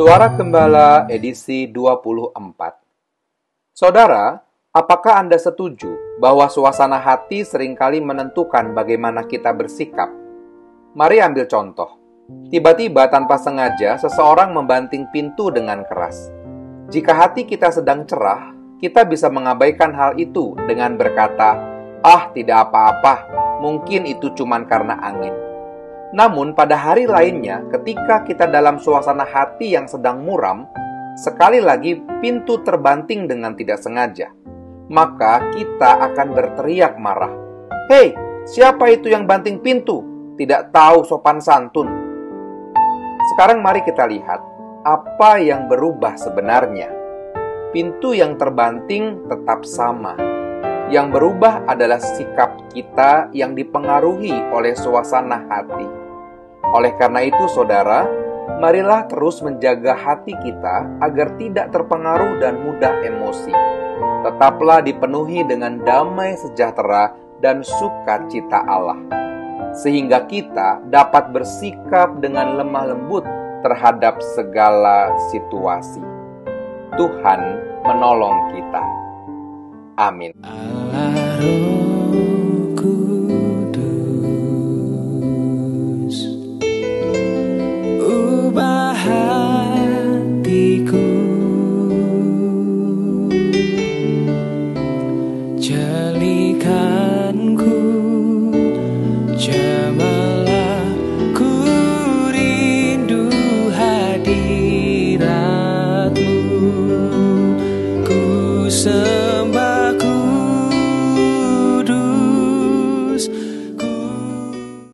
Suara Gembala edisi 24 Saudara, apakah Anda setuju bahwa suasana hati sering kali menentukan bagaimana kita bersikap? Mari ambil contoh. Tiba-tiba tanpa sengaja seseorang membanting pintu dengan keras. Jika hati kita sedang cerah, kita bisa mengabaikan hal itu dengan berkata, "Ah, tidak apa-apa, mungkin itu cuma karena angin." Namun, pada hari lainnya, ketika kita dalam suasana hati yang sedang muram, sekali lagi pintu terbanting dengan tidak sengaja, maka kita akan berteriak marah. "Hei, siapa itu yang banting pintu? Tidak tahu sopan santun." Sekarang, mari kita lihat apa yang berubah sebenarnya. Pintu yang terbanting tetap sama. Yang berubah adalah sikap kita yang dipengaruhi oleh suasana hati. Oleh karena itu, saudara, marilah terus menjaga hati kita agar tidak terpengaruh dan mudah emosi. Tetaplah dipenuhi dengan damai sejahtera dan sukacita Allah, sehingga kita dapat bersikap dengan lemah lembut terhadap segala situasi. Tuhan menolong kita. Amin. Allah 生。